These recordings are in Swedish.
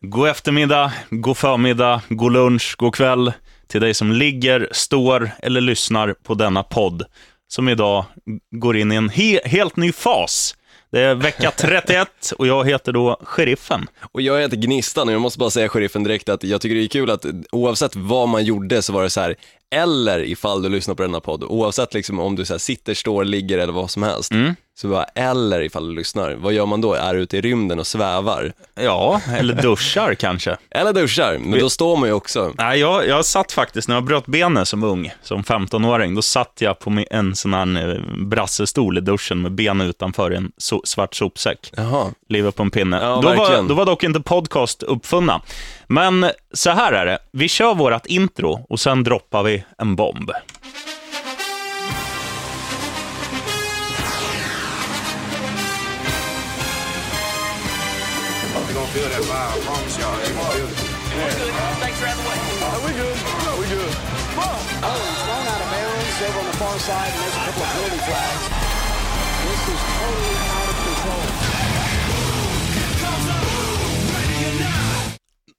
God eftermiddag, god förmiddag, god lunch, god kväll till dig som ligger, står eller lyssnar på denna podd som idag går in i en he helt ny fas. Det är vecka 31 och jag heter då Sheriffen. Och jag heter Gnistan och jag måste bara säga Sheriffen direkt att jag tycker det är kul att oavsett vad man gjorde så var det så här, eller ifall du lyssnar på denna podd, oavsett liksom om du så sitter, står, ligger eller vad som helst, Mm. Så bara, eller ifall du lyssnar, vad gör man då? Är ute i rymden och svävar? Ja, eller duschar kanske. Eller duschar, men då står man ju också. Nej, jag, jag satt faktiskt, när jag bröt benet som ung, som 15-åring, då satt jag på en sån här eh, brassestol i duschen med benen utanför i en so svart sopsäck. Jaha. Livet på en pinne. Ja, då, var, då var dock inte podcast uppfunna. Men så här är det, vi kör vårt intro och sen droppar vi en bomb. Gonna feel that vibe, I promise y'all. You're gonna feel it. we good. We good. Oh, it's thrown out of bounds over on the far side, and there's a couple of penalty flags. This is totally out of control.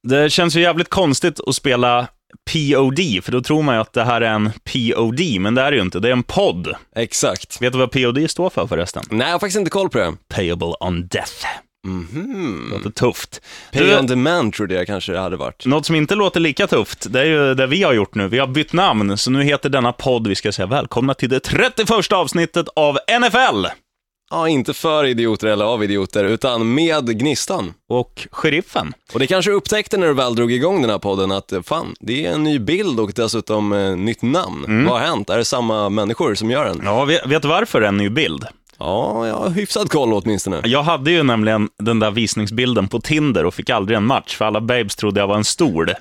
Det känns ju jävligt konstigt att spela POD, för då tror man ju att det här är en POD, men det är det ju inte. Det är en podd. Exakt. Vet du vad POD står för förresten? Nej, jag har faktiskt inte koll på det. Payable on death. Mhm. Låter tufft. Pay Du, on demand trodde jag kanske det hade varit. något som inte låter lika tufft, det är ju det vi har gjort nu. Vi har bytt namn, så nu heter denna podd, vi ska säga välkomna till det 31 avsnittet av NFL. Ja, inte för idioter eller av idioter, utan med Gnistan. Och Sheriffen. Och det kanske upptäckte när du väl drog igång den här podden att fan, det är en ny bild och dessutom eh, nytt namn. Vad har hänt? Är det samma människor som gör den? Ja, vet, vet du varför det är en ny bild? Ja, jag har hyfsad koll åtminstone. Jag hade ju nämligen den där visningsbilden på Tinder och fick aldrig en match, för alla babes trodde jag var en stol.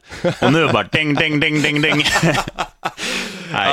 Och nu bara ding, ding, ding, ding, ding. Nej,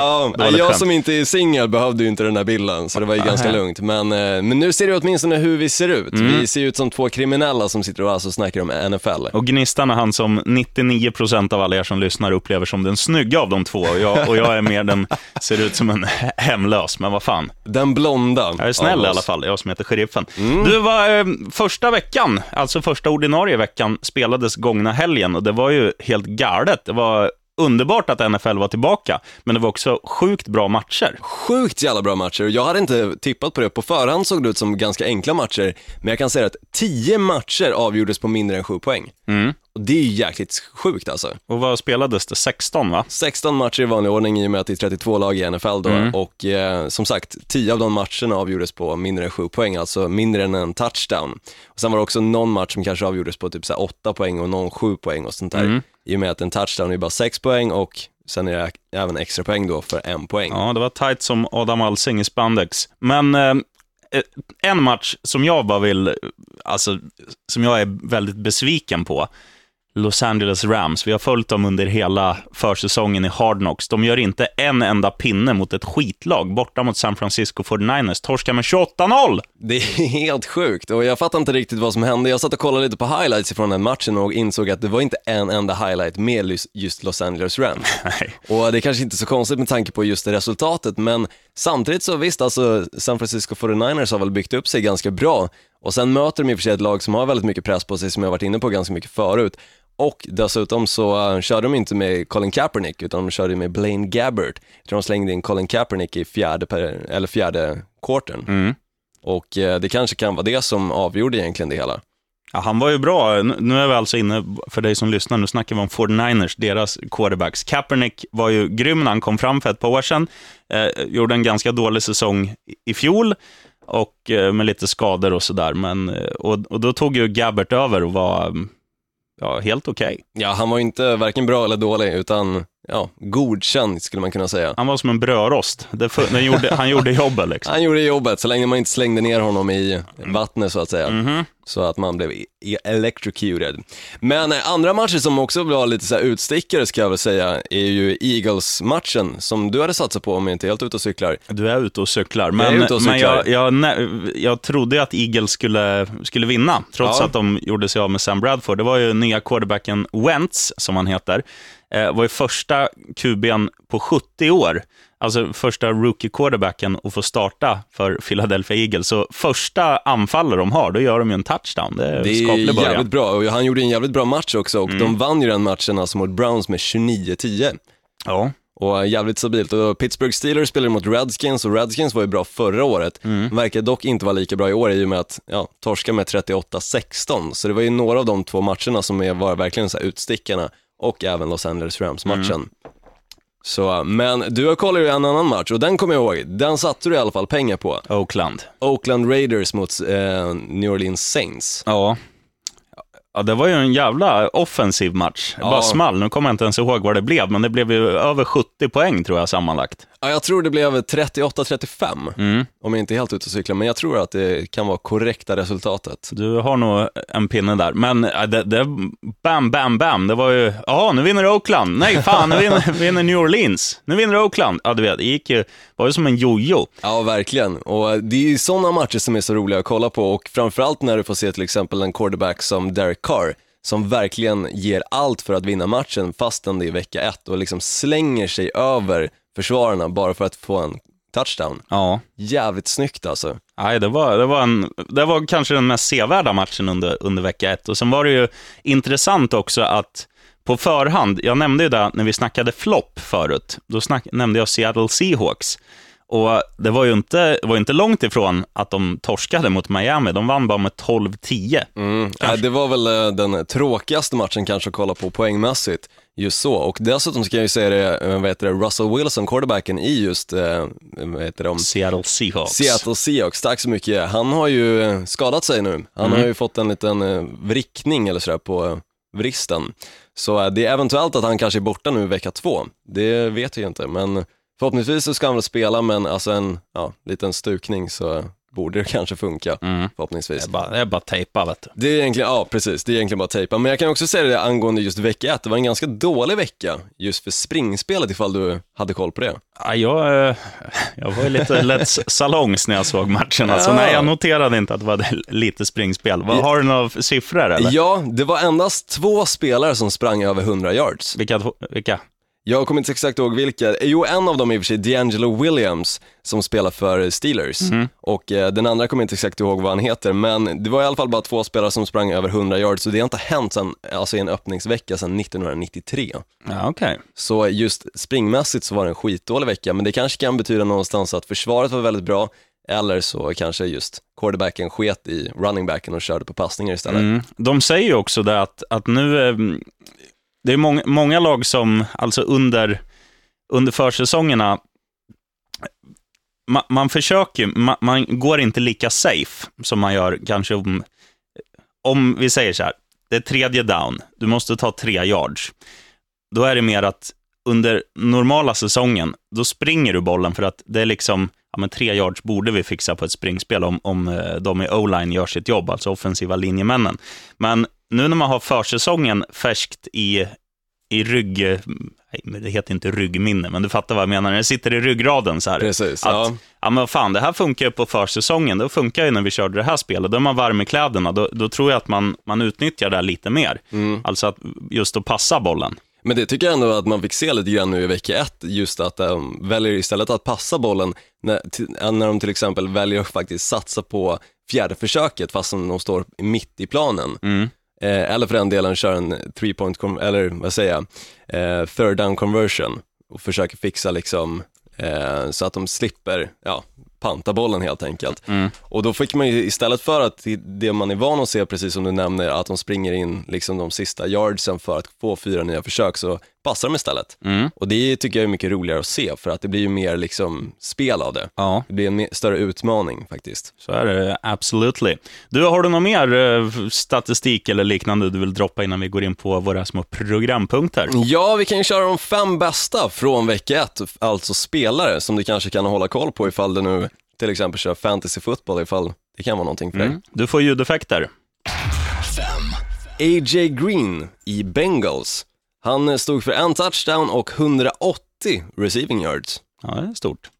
Ja, jag skämt. som inte är singel behövde ju inte den här bilden, så det var ju ganska lugnt. Men, eh, men nu ser det åtminstone hur vi ser ut. Mm. Vi ser ut som två kriminella som sitter och alltså snackar om NFL. Och Gnistan är han som 99% av alla er som lyssnar upplever som den snygga av de två. Och jag, och jag är mer den, ser ut som en hemlös, men vad fan. Den blonda Jag är snäll i alla fall, jag som heter Sheriffen. Mm. Du, var, eh, första veckan, alltså första ordinarie veckan, spelades gångna helgen och det var ju helt galet. Det var underbart att NFL var tillbaka, men det var också sjukt bra matcher. Sjukt jävla bra matcher. Jag hade inte tippat på det. På förhand såg det ut som ganska enkla matcher, men jag kan säga att 10 matcher avgjordes på mindre än 7 poäng. Mm. Och det är ju jäkligt sjukt alltså. Och vad spelades det? 16 va? 16 matcher i vanlig ordning i och med att det är 32 lag i NFL då. Mm. Och eh, som sagt, 10 av de matcherna avgjordes på mindre än 7 poäng, alltså mindre än en touchdown. Och sen var det också någon match som kanske avgjordes på typ så här 8 poäng och någon 7 poäng och sånt där. Mm. I och med att en touchdown är bara 6 poäng och sen är det även extra poäng då för en poäng. Ja, det var tight som Adam Alsing i spandex. Men eh, en match som jag bara vill, alltså, som jag är väldigt besviken på, Los Angeles Rams. Vi har följt dem under hela försäsongen i Hard Knocks. De gör inte en enda pinne mot ett skitlag borta mot San Francisco 49ers. Torskar med 28-0! Det är helt sjukt och jag fattar inte riktigt vad som hände. Jag satt och kollade lite på highlights från den matchen och insåg att det var inte en enda highlight med just Los Angeles Rams. Nej. Och det är kanske inte så konstigt med tanke på just det resultatet, men samtidigt så visst, alltså San Francisco 49ers har väl byggt upp sig ganska bra och sen möter de i och för sig ett lag som har väldigt mycket press på sig som jag varit inne på ganska mycket förut. Och dessutom så uh, körde de inte med Colin Kaepernick utan de körde med Blaine Gabbert. Jag tror de slängde in Colin Kaepernick i fjärde, per, eller fjärde quartern. Mm. Och eh, det kanske kan vara det som avgjorde egentligen det hela. Ja, han var ju bra. Nu- är vi alltså inne, för dig som lyssnar, nu snackar vi om 49ers, deras quarterbacks. Kaepernick var ju grym när han kom fram för ett par år sedan. Eh, gjorde en ganska dålig säsong i- i fjol, och eh, med lite skador och sådär. Men, eh, och, och då tog ju Gabbert över och var mm, ja, helt okej. Ja, han var ju inte varken bra eller dålig, utan ja, godkänd skulle man kunna säga. Han var som en brödrost. Gjorde, han gjorde jobbet liksom. Han gjorde jobbet, så länge man inte slängde ner honom i vattnet så att säga. Mhm. Så att man blev e- electrocuted. Men eh, andra matcher som också var lite så utstickare ska jag väl säga, är ju Eagles-matchen som du hade satsat på om jag inte är helt ute och cyklar. Du är ute och cyklar. Jag Men, ute och men jag, cyklar. jag, nä- jag trodde att Eagles skulle, skulle vinna, trots Ja. att de gjorde sig av med Sam Bradford. Det var ju nya quarterbacken Wentz, som han heter. Eh, var ju första QB'n på 70 år, alltså första rookie quarterbacken att få starta för Philadelphia Eagles. Så första anfallare de har, då gör de ju en touchdown. Det är, Det är skaplig början. jävligt bra och han gjorde en jävligt bra match också och de vann ju den matchen alltså mot Browns med 29-10. Ja. Och jävligt stabilt. Och Pittsburgh Steelers spelade mot Redskins och Redskins var ju bra förra året. Verkar dock inte vara lika bra i år i och med att, ja, torska med 38-16. Så det var ju några av de två matcherna som var verkligen så utstickarna och även Los Angeles Rams-matchen. Så, men du har kollat ju en annan match och den kommer jag ihåg, den satte du i alla fall pengar på. Oakland. Oakland Raiders mot eh, New Orleans Saints. Ja. Ja, det var ju en jävla offensiv match. Ja. bara small. Nu kommer jag inte ens ihåg vad det blev, men det blev ju över 70 poäng tror jag sammanlagt. Ja, jag tror det blev 38-35, Mm. om jag inte är helt ute och cyklar, men jag tror att det kan vara korrekta resultatet. Du har nog en pinne där. Men äh, det, det, bam, bam, bam. Det var ju, ja, nu vinner Oakland. Nej, fan, nu vinner, vinner New Orleans. Nu vinner Oakland. Ja, du vet, det gick ju, var ju som en jojo. Ja, verkligen. Och det är ju sådana matcher som är så roliga att kolla på och framförallt när du får se till exempel en quarterback som Derek Carr, som verkligen ger allt för att vinna matchen fastän det är vecka ett och liksom slänger sig över försvararna bara för att få en touchdown. Ja. Jävligt snyggt alltså. Nej, det var, det, var en, det var kanske den mest sevärda matchen under, under vecka ett. Och sen var det ju intressant också att på förhand, jag nämnde ju det när vi snackade flopp förut, då snack, nämnde jag Seattle Seahawks. Och det var ju inte, var inte långt ifrån att de torskade mot Miami. De vann bara med 12-10. Mm. Ja, det var väl eh, den tråkigaste matchen kanske att kolla på poängmässigt, just så. Och dessutom ska jag ju säga det, eh, vad heter det, Russell Wilson, quarterbacken i just, eh, vad heter det, Seattle Seahawks. Seattle Seahawks, tack så mycket. Han har ju skadat sig nu. Han har ju fått en liten vrickning eller sådär på vristen. Så det är eventuellt att han kanske är borta nu vecka två. Det vet jag inte, men förhoppningsvis så ska han väl spela, men alltså en ja, liten stukning så borde det kanske funka, Mm. förhoppningsvis. Det är bara, det är bara tejpa, vet du. Det är egentligen, ja precis, det är egentligen bara tejpa. Men jag kan också säga det angående just vecka ett, det var en ganska dålig vecka just för springspelet ifall du hade koll på det. Ja, jag, eh, jag var ju lite lätt salongs när jag såg matchen. Alltså, Ja. nej, jag noterade inte att det var lite springspel. Har du några siffror eller? Ja, det var endast två spelare som sprang över 100 yards. Vilka? vilka? Jag kommer inte exakt ihåg vilka. Jo, en av dem är i och för sig D'Angelo Williams som spelar för Steelers. Och eh, den andra kommer jag inte exakt ihåg vad han heter, men det var i alla fall bara två spelare som sprang över 100 yards och det har inte hänt sen, alltså i en öppningsvecka sedan 1993. Ja, okej. Så just springmässigt så var det en skitdålig vecka, men det kanske kan betyda någonstans att försvaret var väldigt bra, eller så kanske just quarterbacken sket i runningbacken och körde på passningar istället. Mm. De säger ju också det att, att nu, eh, det är många, många lag som, alltså under, under försäsongerna, man, man försöker, man, man går inte lika safe som man gör kanske om, om vi säger så här, det är tredje down, du måste ta tre yards. Då är det mer att under normala säsongen, då springer du bollen för att det är liksom, ja men tre yards borde vi fixa på ett springspel om, om eh, de i o-line gör sitt jobb, alltså offensiva linjemännen. Men nu när man har försäsongen färskt i, i rygg, nej, det heter inte ryggminne, men du fattar vad jag menar, när det sitter i ryggraden så här. Precis, att, ja. ja. men fan, det här funkar ju på försäsongen, det funkar ju när vi körde det här spelet, då är man varm i kläderna, då, då tror jag att man, man utnyttjar det här lite mer. Alltså att just att passa bollen. Men det tycker jag ändå att man fick se lite grann nu i vecka ett, just att de väljer istället att passa bollen när, när de till exempel väljer att faktiskt satsa på fjärde försöket fast de står mitt i planen. Eh, eller för den delen kör en three point, eller vad säger jag, eh, third down conversion och försöker fixa liksom eh, så att de slipper, ja, panta bollen helt enkelt. Och då fick man ju istället för att det man är van att se, precis som du nämner, att de springer in liksom de sista yardsen för att få fyra nya försök, så passar de istället. Och det tycker jag är mycket roligare att se, för att det blir ju mer liksom spel av det. Ja. Det blir en större utmaning faktiskt. Så är det, absolutely. Du, har du någon mer eh, statistik eller liknande du vill droppa innan vi går in på våra små programpunkter? Ja, vi kan ju köra de fem bästa från vecka ett, alltså spelare som du kanske kan hålla koll på ifall du nu till exempel kör fantasy football, ifall det kan vara någonting för dig. Mm. Du får ljudeffekter. A.J. Green i Bengals. Han stod för en touchdown och 180 receiving yards. Ja, det är stort.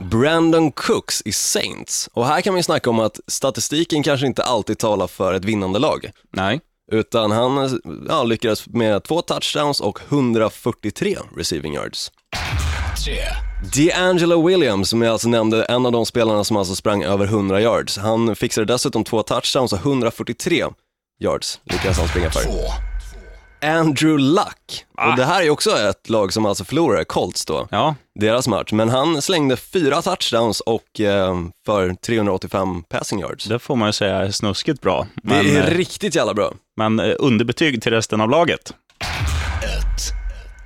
Brandon Cooks i Saints. Och här kan vi snacka om att statistiken kanske inte alltid talar för ett vinnande lag. Nej. utan han ja, lyckades med två touchdowns och 143 receiving yards. D'Angelo Williams, som jag alltså nämnde, en av de spelarna som alltså sprang över 100 yards. Han fixade dessutom två touchdowns och 143 yards lyckades han springa för. Andrew Luck, och det här är också ett lag som alltså förlorade, Colts då, Ja, deras match. Men han slängde fyra touchdowns och eh, för 385 passing yards. det får man ju säga är snuskigt bra. Det Men, är eh, riktigt jävla bra. men eh, underbetyg till resten av laget.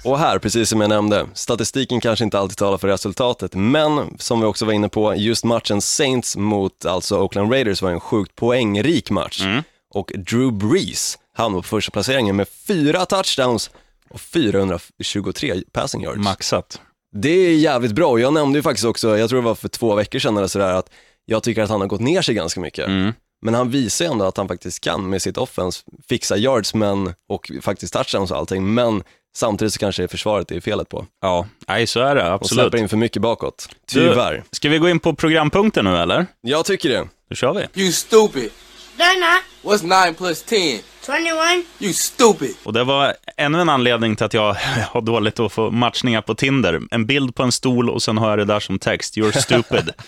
Och här, precis som jag nämnde, statistiken kanske inte alltid talar för resultatet, men som vi också var inne på, just matchen Saints mot alltså Oakland Raiders var en sjukt poängrik match. Och Drew Brees hamnade på första placeringen med fyra touchdowns och 423 passing yards. Maxat. Det är jävligt bra och jag nämnde ju faktiskt också, jag tror det var för två veckor sedan eller sådär, att jag tycker att han har gått ner sig ganska mycket. Mm. Men han visar ju ändå att han faktiskt kan med sitt offense fixa yards men, och faktiskt touchdowns och allting, men samtidigt så kanske det är försvaret det är felet på. Ja, nej så är det Och absolut. släpper in för mycket bakåt. Du- Tyvärr. Ska vi gå in på programpunkten nu eller? Jag tycker det. Då kör vi. You stupid. They're not. What's 9 plus 10? 21. You stupid. Och det var ännu en anledning till att jag har dåligt att få matchningar på Tinder. En bild på en stol och sen har jag det där som text. You're stupid.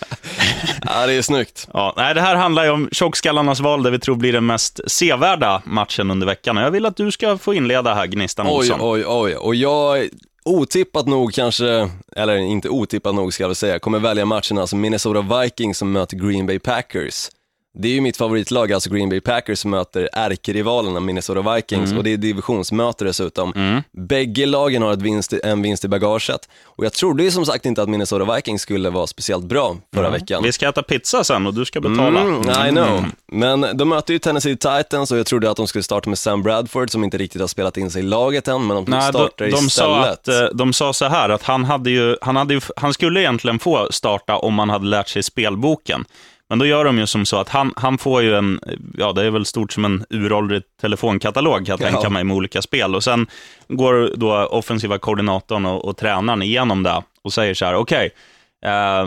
Ja, det är snyggt. ja, nej, det här handlar ju om tjockskallarnas val, där vi tror blir den mest sevärda matchen under veckan. Och jag vill att du ska få inleda här, Gnistan Oj, Olsson. oj, oj. Och jag, otippat nog kanske, eller inte otippat nog ska jag väl säga, kommer välja matchen alltså Minnesota Vikings som möter Green Bay Packers. Det är ju mitt favoritlag, alltså Green Bay Packers som möter ärkerivalerna Minnesota Vikings och det är divisionsmöte dessutom. Bägge lagen har ett vinst, en vinst i bagaget och jag trodde ju som sagt inte att Minnesota Vikings skulle vara speciellt bra förra veckan. Vi ska äta pizza sen och du ska betala. Mm, I know. Men de möter ju Tennessee Titans och jag trodde att de skulle starta med Sam Bradford som inte riktigt har spelat in sig i laget än, men de Nej, startar de, de, sa istället. att, eh, de sa så här, att han, hade ju, han, hade ju, han skulle egentligen få starta om han hade lärt sig spelboken. Men då gör de ju som så att han, han får ju en, ja det är väl stort som en uråldrig telefonkatalog kan jag Ja. tänka mig med olika spel. Och sen går då offensiva koordinatorn och, och tränaren igenom det och säger så här, okej, eh,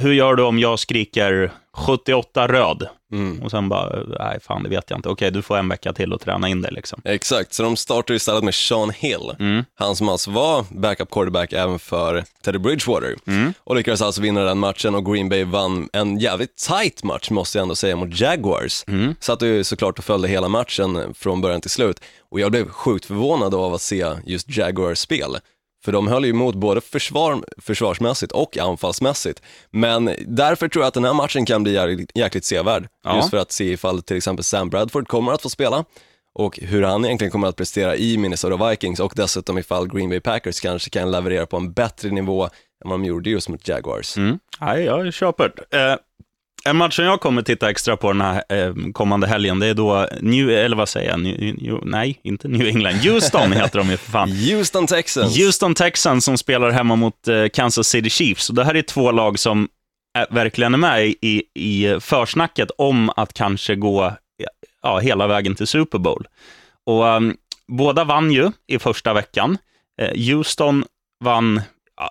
hur gör du om jag skriker 78 röd? Mm. Och sen bara, nej fan det vet jag inte. Okej, du får en vecka till att träna in dig liksom. Exakt, så de startar istället med Sean Hill, Mm. han som alltså var backup quarterback även för Teddy Bridgewater. Mm. Och lyckades alltså vinna den matchen och Green Bay vann en jävligt tight match måste jag ändå säga mot Jaguars. Mm. Satt ju såklart och följde hela matchen från början till slut och jag blev sjukt förvånad av att se just Jaguars spel. För de höll ju emot både försvar, försvarsmässigt och anfallsmässigt. Men därför tror jag att den här matchen kan bli jäkligt, sevärd. Ja. Just för att se ifall till exempel Sam Bradford kommer att få spela och hur han egentligen kommer att prestera i Minnesota Vikings och dessutom ifall Green Bay Packers kanske kan leverera på en bättre nivå än vad de gjorde just mot Jaguars. Mm. Nej, jag köper. Eh, en match som jag kommer titta extra på den här eh, kommande helgen, det är då New, eller vad säger jag, New, New, nej, inte New England, Houston heter de ju för fan. Houston Texans. Houston Texans som spelar hemma mot eh, Kansas City Chiefs. Och det här är två lag som är, verkligen är med i, i försnacket om att kanske gå ja, hela vägen till Super Bowl. Och ehm, båda vann ju i första veckan. Eh, Houston vann,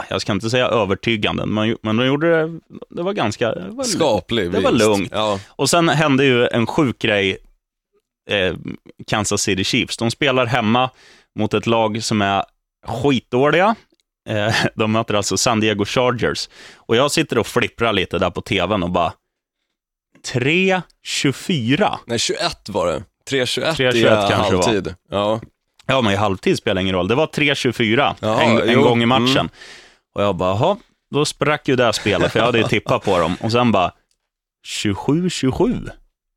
jag ska inte säga övertygande, men, men de gjorde det, det var ganska... Det var, Skaplig Det var lugnt. Ja. och sen hände ju en sjuk grej, eh, Kansas City Chiefs. De spelar hemma mot ett lag som är skitdåliga. Eh, de möter alltså San Diego Chargers. Och jag sitter och flipprar lite där på tvn och bara, 3-24. Nej, 21 var det. 3-21 3-21 i var. halvtid. Ja. Ja, men i halvtid spelar ingen roll. Det var 3-24 Jaha, en, en jo, gång i matchen. mm. Och jag bara, jaha, då sprack ju det här spelet, för jag hade ju tippat på dem. Och sen bara, 27-27.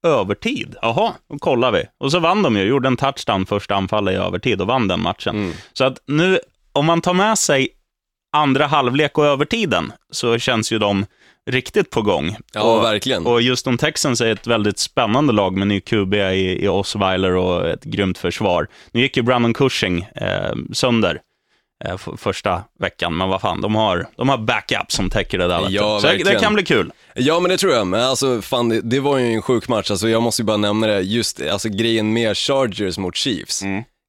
Övertid. Jaha, då kollar vi. Och så vann de ju, gjorde en touchdown första anfallet i övertid och vann den matchen. Mm. Så att nu, om man tar med sig andra halvlek och övertiden, så känns ju de riktigt på gång. Ja, och, verkligen. Och just de Texans är ett väldigt spännande lag med ny QB i, i Osweiler och ett grymt försvar. Nu gick ju Brandon Cushing eh, sönder första veckan, men vad fan, de har, de har backup som täcker det där. Ja, Så det, kan bli kul. Ja men det tror jag, men alltså fan det, det var ju en sjuk match, alltså jag måste ju bara nämna det, just alltså grejen med Chargers mot Chiefs.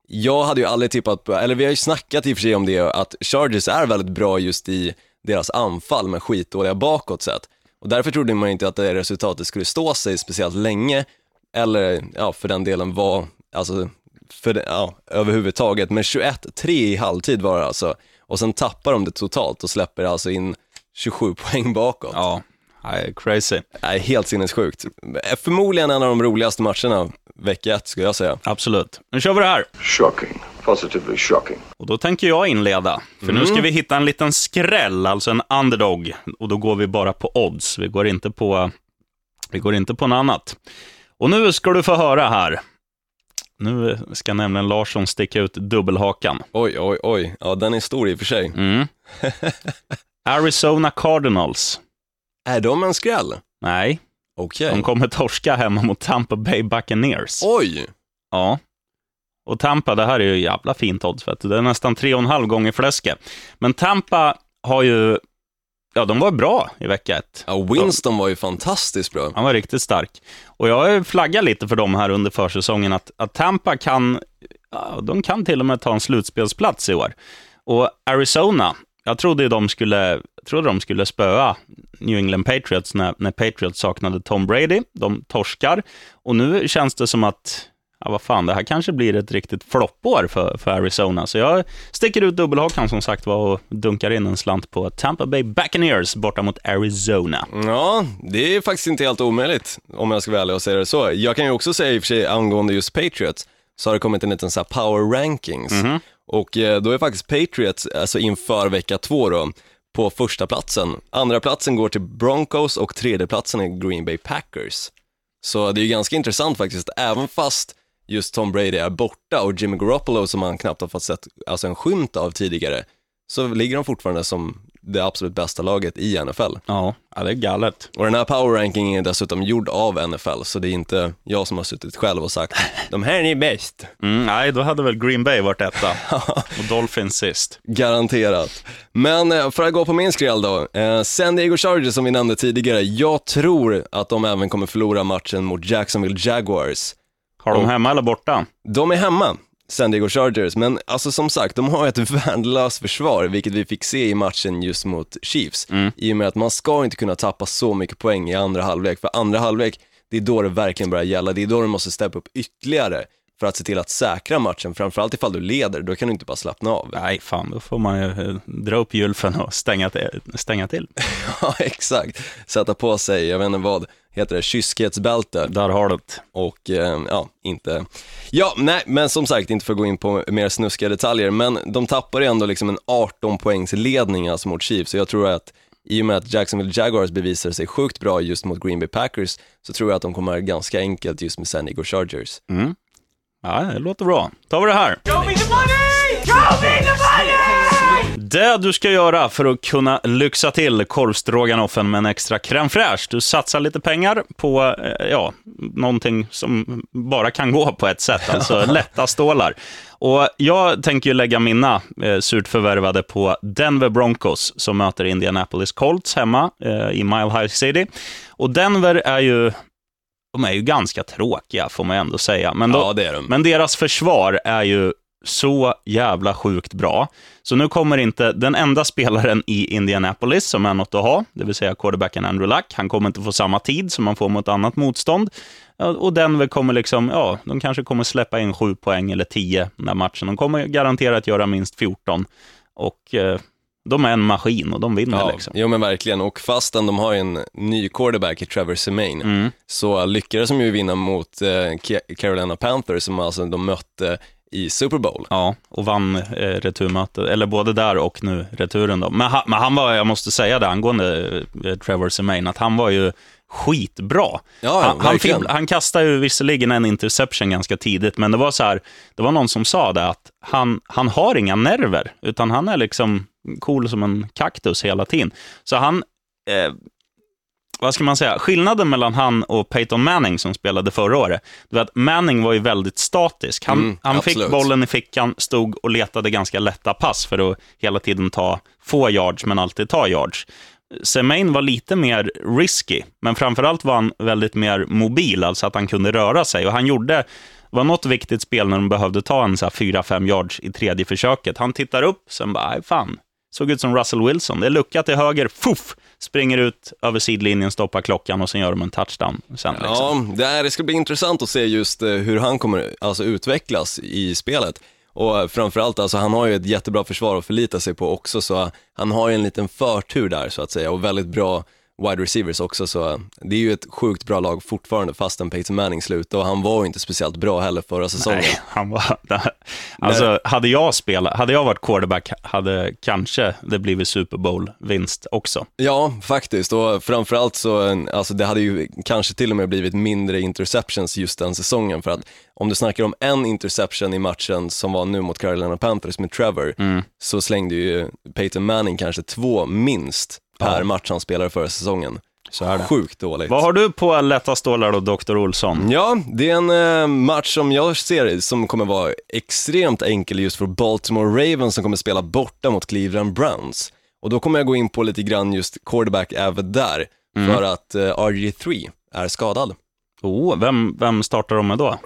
Jag hade ju aldrig tippat på, eller vi har ju snackat i och för sig om det, att Chargers är väldigt bra just i deras anfall med skitdåliga bakåt sett. Och därför trodde man inte att det resultatet skulle stå sig speciellt länge, eller ja, för den delen vara alltså, för det, ja, överhuvudtaget. Men 21-3 i halvtid var det alltså. Och sen tappar de det totalt och släpper alltså in 27 poäng bakåt. Ja, Nej, crazy. Nej, helt sinnessjukt. Förmodligen en av de roligaste matcherna vecka ett, skulle jag säga. Absolut. Nu kör vi det här. Shocking. Positively shocking. Och då tänker jag inleda. För nu ska vi hitta en liten skräll, alltså en underdog. Och då går vi bara på odds. Vi går inte på, vi går inte på något annat. Och nu ska du få höra här. Nu ska nämligen Larsson sticka ut dubbelhakan. Oj, oj, oj. Ja, den är stor i och för sig. Mm. Arizona Cardinals. Är de en skräll? Nej, Okej. de kommer torska hemma mot Tampa Bay Buccaneers. Oj! Ja. Och Tampa, det här är ju jävla fint odds, vet du. Det är nästan tre och en halv gånger fläsket. Men Tampa har ju, ja, de var bra i vecka ett. Ja, Winston var ju fantastiskt bra. Han var riktigt stark. Och jag har flaggat lite för dem här under försäsongen, att, att Tampa kan, ja, de kan till och med ta en slutspelsplats i år. Och Arizona, jag trodde de skulle, trodde de skulle spöa New England Patriots när, när Patriots saknade Tom Brady. De torskar. Och nu känns det som att, ja vad fan, det här kanske blir ett riktigt floppår för, för Arizona. Så jag sticker ut dubbelhakan som sagt var och dunkar in en slant på Tampa Bay Buccaneers borta mot Arizona. Ja, det är faktiskt inte helt omöjligt, om jag ska vara ärlig och säga det så. Jag kan ju också säga i och för sig angående just Patriots, så har det kommit en liten så här power rankings. Och eh, då är faktiskt Patriots, alltså inför vecka två då, på första platsen. Andra platsen går till Broncos och tredje platsen är Green Bay Packers. Så det är ju ganska intressant faktiskt, även fast just Tom Brady är borta och Jimmy Garoppolo som man knappt har fått sett alltså en skymt av tidigare, så ligger de fortfarande som det absolut bästa laget i NFL. Ja, ja det är galet. Och den här power rankingen är dessutom gjord av NFL, så det är inte jag som har suttit själv och sagt de här är bäst. Mm, nej, då hade väl Green Bay varit etta. och Dolphins sist. Garanterat. Men eh, för att gå på min skräll då, eh, San Diego Chargers som vi nämnde tidigare, jag tror att de även kommer förlora matchen mot Jacksonville Jaguars. Har de Och- hemma eller borta? De är hemma, San Diego Chargers, men alltså som sagt, de har ett värdelöst försvar, vilket vi fick se i matchen just mot Chiefs. I och med att man ska inte kunna tappa så mycket poäng i andra halvlek, för andra halvlek, det är då det verkligen börjar gälla, det är då du måste steppa upp ytterligare för att se till att säkra matchen, framförallt ifall du leder, då kan du inte bara slappna av. Nej, fan, då får man ju eh, dra upp gylfen och stänga till. Stänga till. Ja, exakt. Sätta på sig, jag vet inte vad, heter det, kyskhetsbälte Där har du det. och eh, ja, inte... Ja, nej, men som sagt, inte för att gå in på mer snuskiga detaljer, men de tappar ju ändå liksom en 18 poängs ledning alltså mot Chiefs, så jag tror att i och med att Jacksonville Jaguars bevisar sig sjukt bra just mot Green Bay Packers, så tror jag att de kommer ganska enkelt just med San Diego Chargers. Ja, det låter bra. tar vi det här. Det du ska göra för att kunna lyxa till korvstroganoffen med en extra crème fraîche. Du satsar lite pengar på, eh, ja, någonting som bara kan gå på ett sätt, alltså lätta stålar. Och jag tänker ju lägga mina eh, surt förvärvade på Denver Broncos, som möter Indianapolis Colts hemma eh, i Mile High City. Och Denver är ju, de är ju ganska tråkiga, får man ändå säga. Men då, Ja, men deras försvar är ju så jävla sjukt bra. Så nu kommer inte den enda spelaren i Indianapolis som är något att ha, det vill säga quarterbacken Andrew Luck, han kommer inte få samma tid som man får mot annat motstånd. Och Denver kommer liksom, ja, de kanske kommer släppa in sju poäng eller tio den här matchen. De kommer garanterat göra minst 14. Och eh, de är en maskin och de vinner Ja, liksom. jo men verkligen, och fastän de har en ny quarterback i Trevor Semaine, Mm. så lyckades de ju vinna mot eh, Ca- Carolina Panthers som alltså de mötte i Super Bowl. Ja, och vann eh, returmötet, eller både där och nu returen då. Men han, men han var, jag måste säga det angående eh, Trevor Semaine, att han var ju skitbra. Ja, han, han, fibb- han kastade ju visserligen en interception ganska tidigt, men det var så här, det var någon som sa det, att han, han har inga nerver, utan han är liksom cool som en kaktus hela tiden. Så han, eh, vad ska man säga, skillnaden mellan han och Peyton Manning som spelade förra året, det var att Manning var ju väldigt statisk. Han, Mm, han fick bollen i fickan, stod och letade ganska lätta pass för att hela tiden ta få yards, men alltid ta yards. Semain var lite mer risky, men framförallt var han väldigt mer mobil, alltså att han kunde röra sig. Och han gjorde, var något viktigt spel när de behövde ta en så här 4-5 yards i tredje försöket. Han tittar upp, sen bara, "Aj, fan, såg ut som Russell Wilson. Det är lucka till höger, fuff, springer ut över sidlinjen, stoppar klockan och sen gör de en touchdown. Sen, liksom. Ja, det, här, det ska bli intressant att se just eh, hur han kommer alltså, utvecklas i spelet. Och framförallt, alltså, han har ju ett jättebra försvar att förlita sig på också, så han har ju en liten förtur där så att säga och väldigt bra wide receivers också, så det är ju ett sjukt bra lag fortfarande fastän Peyton Manning slutade och han var ju inte speciellt bra heller förra säsongen. Nej, han var... Alltså, hade jag spelat, hade jag varit quarterback, hade kanske det blivit Super Bowl-vinst också. Ja, faktiskt. Och framförallt så, alltså det hade ju kanske till och med blivit mindre interceptions just den säsongen. För att om du snackar om en interception i matchen som var nu mot Carolina Panthers med Trevor, Mm. så slängde ju Peyton Manning kanske två minst per Ja. match han spelade förra säsongen. Så är det. Sjukt dåligt. Vad har du på lätta stålar då, Dr. Olsson? Ja, det är en eh, match som jag ser som kommer vara extremt enkel just för Baltimore Ravens som kommer spela borta mot Cleveland Browns. Och då kommer jag gå in på lite grann just quarterback även där, Mm. för att eh, RG3 är skadad. Oh, vem, vem startar de med då?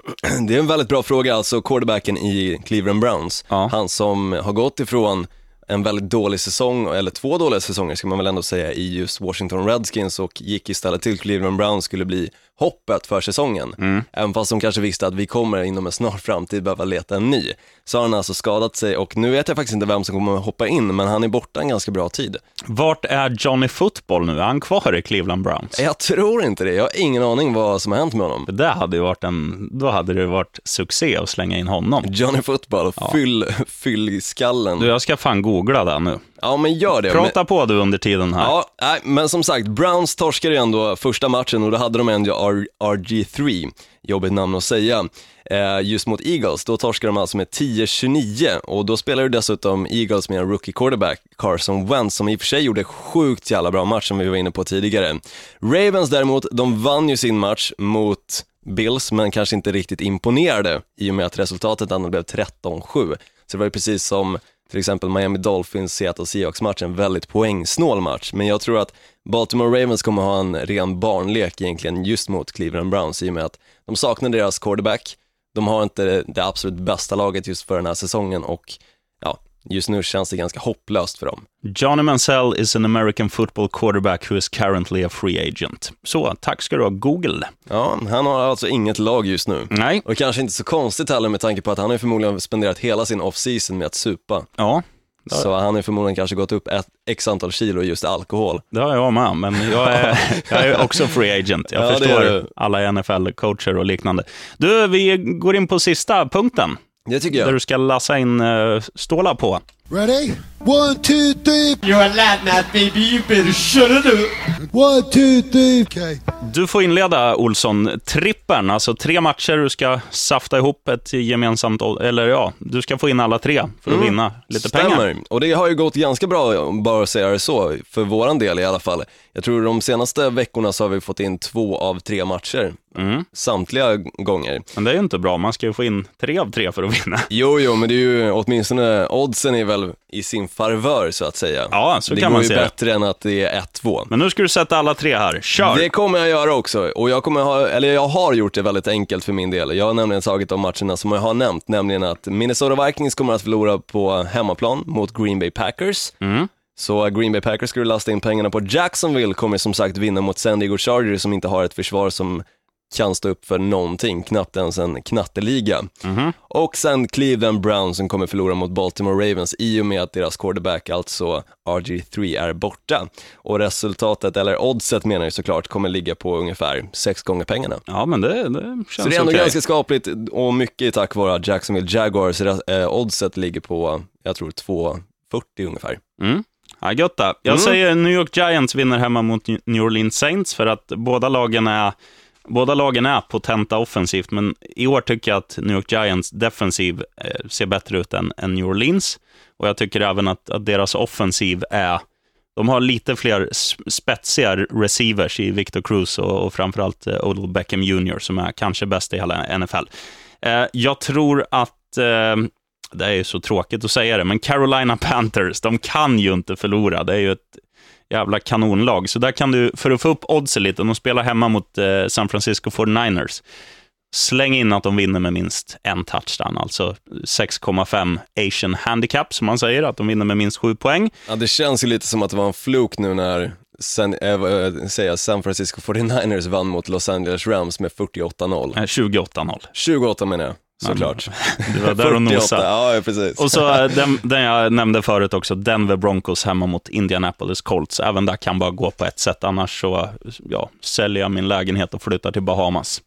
Det är en väldigt bra fråga, alltså quarterbacken i Cleveland Browns. Ja. Han som har gått ifrån en väldigt dålig säsong, eller två dåliga säsonger ska man väl ändå säga, i just Washington Redskins och gick istället till Cleveland Browns skulle bli hoppet för säsongen. Mm. Även fast de kanske visste att vi kommer inom en snar framtid behöva leta en ny. Så har han alltså skadat sig och nu vet jag faktiskt inte vem som kommer att hoppa in, men han är borta en ganska bra tid. Vart är Johnny Football nu? Är han kvar i Cleveland Browns? Jag tror inte det, jag har ingen aning vad som har hänt med honom. Det där hade ju varit en, då hade det varit succé att slänga in honom. Johnny Football, fyll, fyll i skallen. Du, jag ska fan googla det nu. Ja men gör det. Prata på du under tiden här. Ja, nej, men som sagt, Browns torskade ju ändå första matchen och då hade de ändå R- RG3, jobbigt namn att säga, eh, just mot Eagles. Då torskade de alltså med 10-29 och då spelade ju dessutom Eagles med en rookie quarterback, Carson Wentz, som i och för sig gjorde sjukt jävla bra match som vi var inne på tidigare. Ravens däremot, de vann ju sin match mot Bills, men kanske inte riktigt imponerade i och med att resultatet ändå blev 13-7. Så det var ju precis som till exempel Miami Dolphins, Seattle Seahawks-match, en väldigt poängsnål match. Men jag tror att Baltimore Ravens kommer ha en ren barnlek egentligen just mot Cleveland Browns i och med att de saknar deras quarterback, de har inte det, absolut bästa laget just för den här säsongen och just nu känns det ganska hopplöst för dem. Johnny Mansell is an American football quarterback who is currently a free agent. Så, tack ska du ha, Google. Ja, han har alltså inget lag just nu. Nej, Och kanske inte så konstigt heller med tanke på att han har förmodligen spenderat hela sin off-season med att supa. ja, Så han har förmodligen kanske gått upp ett x antal kilo just alkohol. det har jag med, men jag är, jag är också free agent. Jag Ja, förstår alla NFL-coacher och liknande. Du, vi går in på sista punkten, det tycker jag. där du ska lassa in eh, stålar på. Ready? One, two, three. You're a lad now, baby. You better shut it up. One, two, three. Okay. Du får inleda, Olsson, trippern, alltså tre matcher, du ska safta ihop ett gemensamt, eller ja, du ska få in alla tre för att vinna lite Stämmer. pengar. Och det har ju gått ganska bra, bara att säga det så, för våran del i alla fall. Jag tror de senaste veckorna så har vi fått in två av tre matcher, Mm. samtliga gånger. Men det är ju inte bra, man ska ju få in tre av tre för att vinna. Jo, jo, men det är ju åtminstone, oddsen är väl i sin favör så att säga. Ja, så det kan går man ju se det. bättre än att det är 1-2. Men nu ska du sätta alla tre här. Kör! Det kommer jag göra också, och jag kommer ha, eller jag har gjort det väldigt enkelt för min del. Jag har nämligen tagit de matcherna som jag har nämnt, nämligen att Minnesota Vikings kommer att förlora på hemmaplan mot Green Bay Packers. Mm. Så Green Bay Packers skulle lasta in pengarna på Jacksonville, kommer som sagt vinna mot San Diego Chargers som inte har ett försvar som kan stå upp för någonting, knappt ens en knatteliga. Mhm. Och sen Cleveland Browns som kommer förlora mot Baltimore Ravens i och med att deras quarterback, alltså RG3, är borta. Och resultatet, eller oddset menar jag såklart, kommer ligga på ungefär sex gånger pengarna. Ja, men det, det känns Så det är ändå okej. ganska skapligt och mycket tack vare Jacksonville Jaguars eh, oddset ligger på, jag tror 2,40 ungefär. Mm. Ja, gött. Jag Mm. säger New York Giants vinner hemma mot New Orleans Saints för att båda lagen är Båda lagen är potenta offensivt, men i år tycker jag att New York Giants defensiv eh, ser bättre ut än, än New Orleans. Och jag tycker även att, att deras offensiv är... De har lite fler spetsiga receivers i Victor Cruz och, och framförallt eh, Odell Beckham Jr. som är kanske bäst i hela NFL. Eh, jag tror att... Eh, det är ju så tråkigt att säga det, men Carolina Panthers, de kan ju inte förlora. Det är ju ett jävla kanonlag. Så där kan du, för att få upp oddsen lite, de spelar hemma mot eh, San Francisco 49ers. Släng in att de vinner med minst en touchdown, alltså 6,5 Asian handicap, som man säger, att de vinner med minst sju poäng. Ja, det känns ju lite som att det var en fluk nu när San, äh, vad säger jag, San Francisco 49ers vann mot Los Angeles Rams med 48-0. Eh, 28-0. 28 menar jag, såklart. Det var där och 48, nosade. ja precis. Och så den, den jag nämnde förut också, Denver Broncos hemma mot Indianapolis Colts. Även där kan bara gå på ett sätt, annars så ja, säljer jag min lägenhet och flyttar till Bahamas.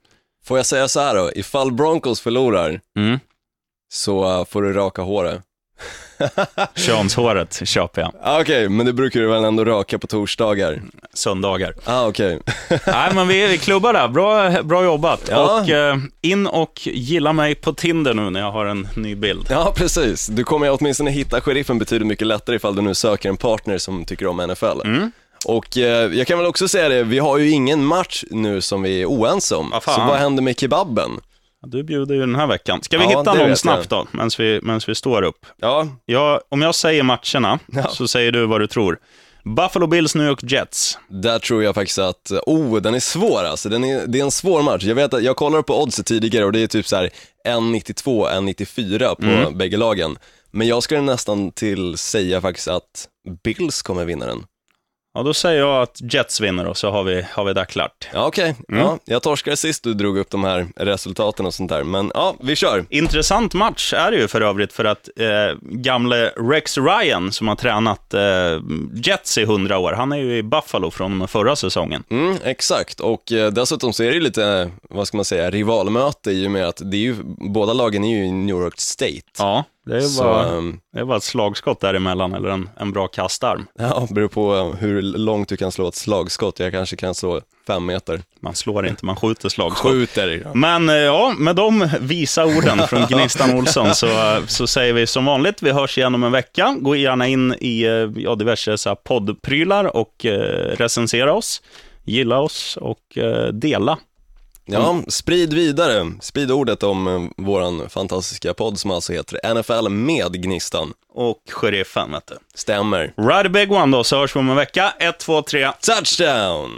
Får jag säga så här då, ifall Broncos förlorar Mm. så får du raka håret. Könshåret köper jag. Ah, Okej, men det brukar du väl ändå raka på torsdagar? Söndagar. Ah, okej. Nej, men vi, vi klubbar där. Bra, bra jobbat. Ja. Och eh, in och gilla mig på Tinder nu när jag har en ny bild. Ja, precis. Du kommer åtminstone hitta sheriffen betydligt mycket lättare ifall du nu söker en partner som tycker om NFL. Mm. Och eh, jag kan väl också säga det, vi har ju ingen match nu som vi är oense om. Fan. Så vad händer med kebaben? Du bjuder ju den här veckan. Ska vi Ja, hitta någon snabbt då, medan vi, medans vi står upp? Ja, Jag, om jag säger matcherna, Ja. så säger du vad du tror. Buffalo Bills, New York Jets. där tror jag faktiskt att, oh, den är svår alltså. Den är, det är en svår match. Jag vet att jag kollade på oddset tidigare och det är typ så här 1,92, 1,94 på Mm. bägge lagen. Men jag skulle nästan till säga faktiskt att Bills kommer vinna den. Ja, då säger jag att Jets vinner och så har vi, har vi det klart. Ja, okej. Mm. Ja, jag torskade sist du drog upp de här resultaten och sånt där. Men ja, vi kör. Intressant match är det ju för övrigt för att eh, gamle Rex Ryan som har tränat eh, Jets i 100 år, han är ju i Buffalo från och med förra säsongen. Mm, exakt, och eh, dessutom så är det ju lite, vad ska man säga, rivalmöte i och med att det är ju, båda lagen är ju i New York State. Ja, det är Så, bara, ehm, det är bara ett slagskott däremellan eller en, en bra kastarm. ja, beror på eh, hur långt du kan slå ett slagskott. Jag kanske kan slå fem meter. Man slår inte, man skjuter slagskott. Skjuter. Men eh, ja, med de visa orden från Gnistan Olsson så, så säger vi som vanligt, vi hörs igen om en vecka. Gå gärna in i eh, ja, diverse så här, poddprylar och eh, recensera oss, gilla oss och eh, dela. Ja, sprid vidare. Sprid ordet om eh, våran fantastiska podd som alltså heter NFL med Gnistan. Och sheriffen, vet du. Stämmer. Ride a big one då, så hörs vi om en vecka. Ett, två, tre. Touchdown!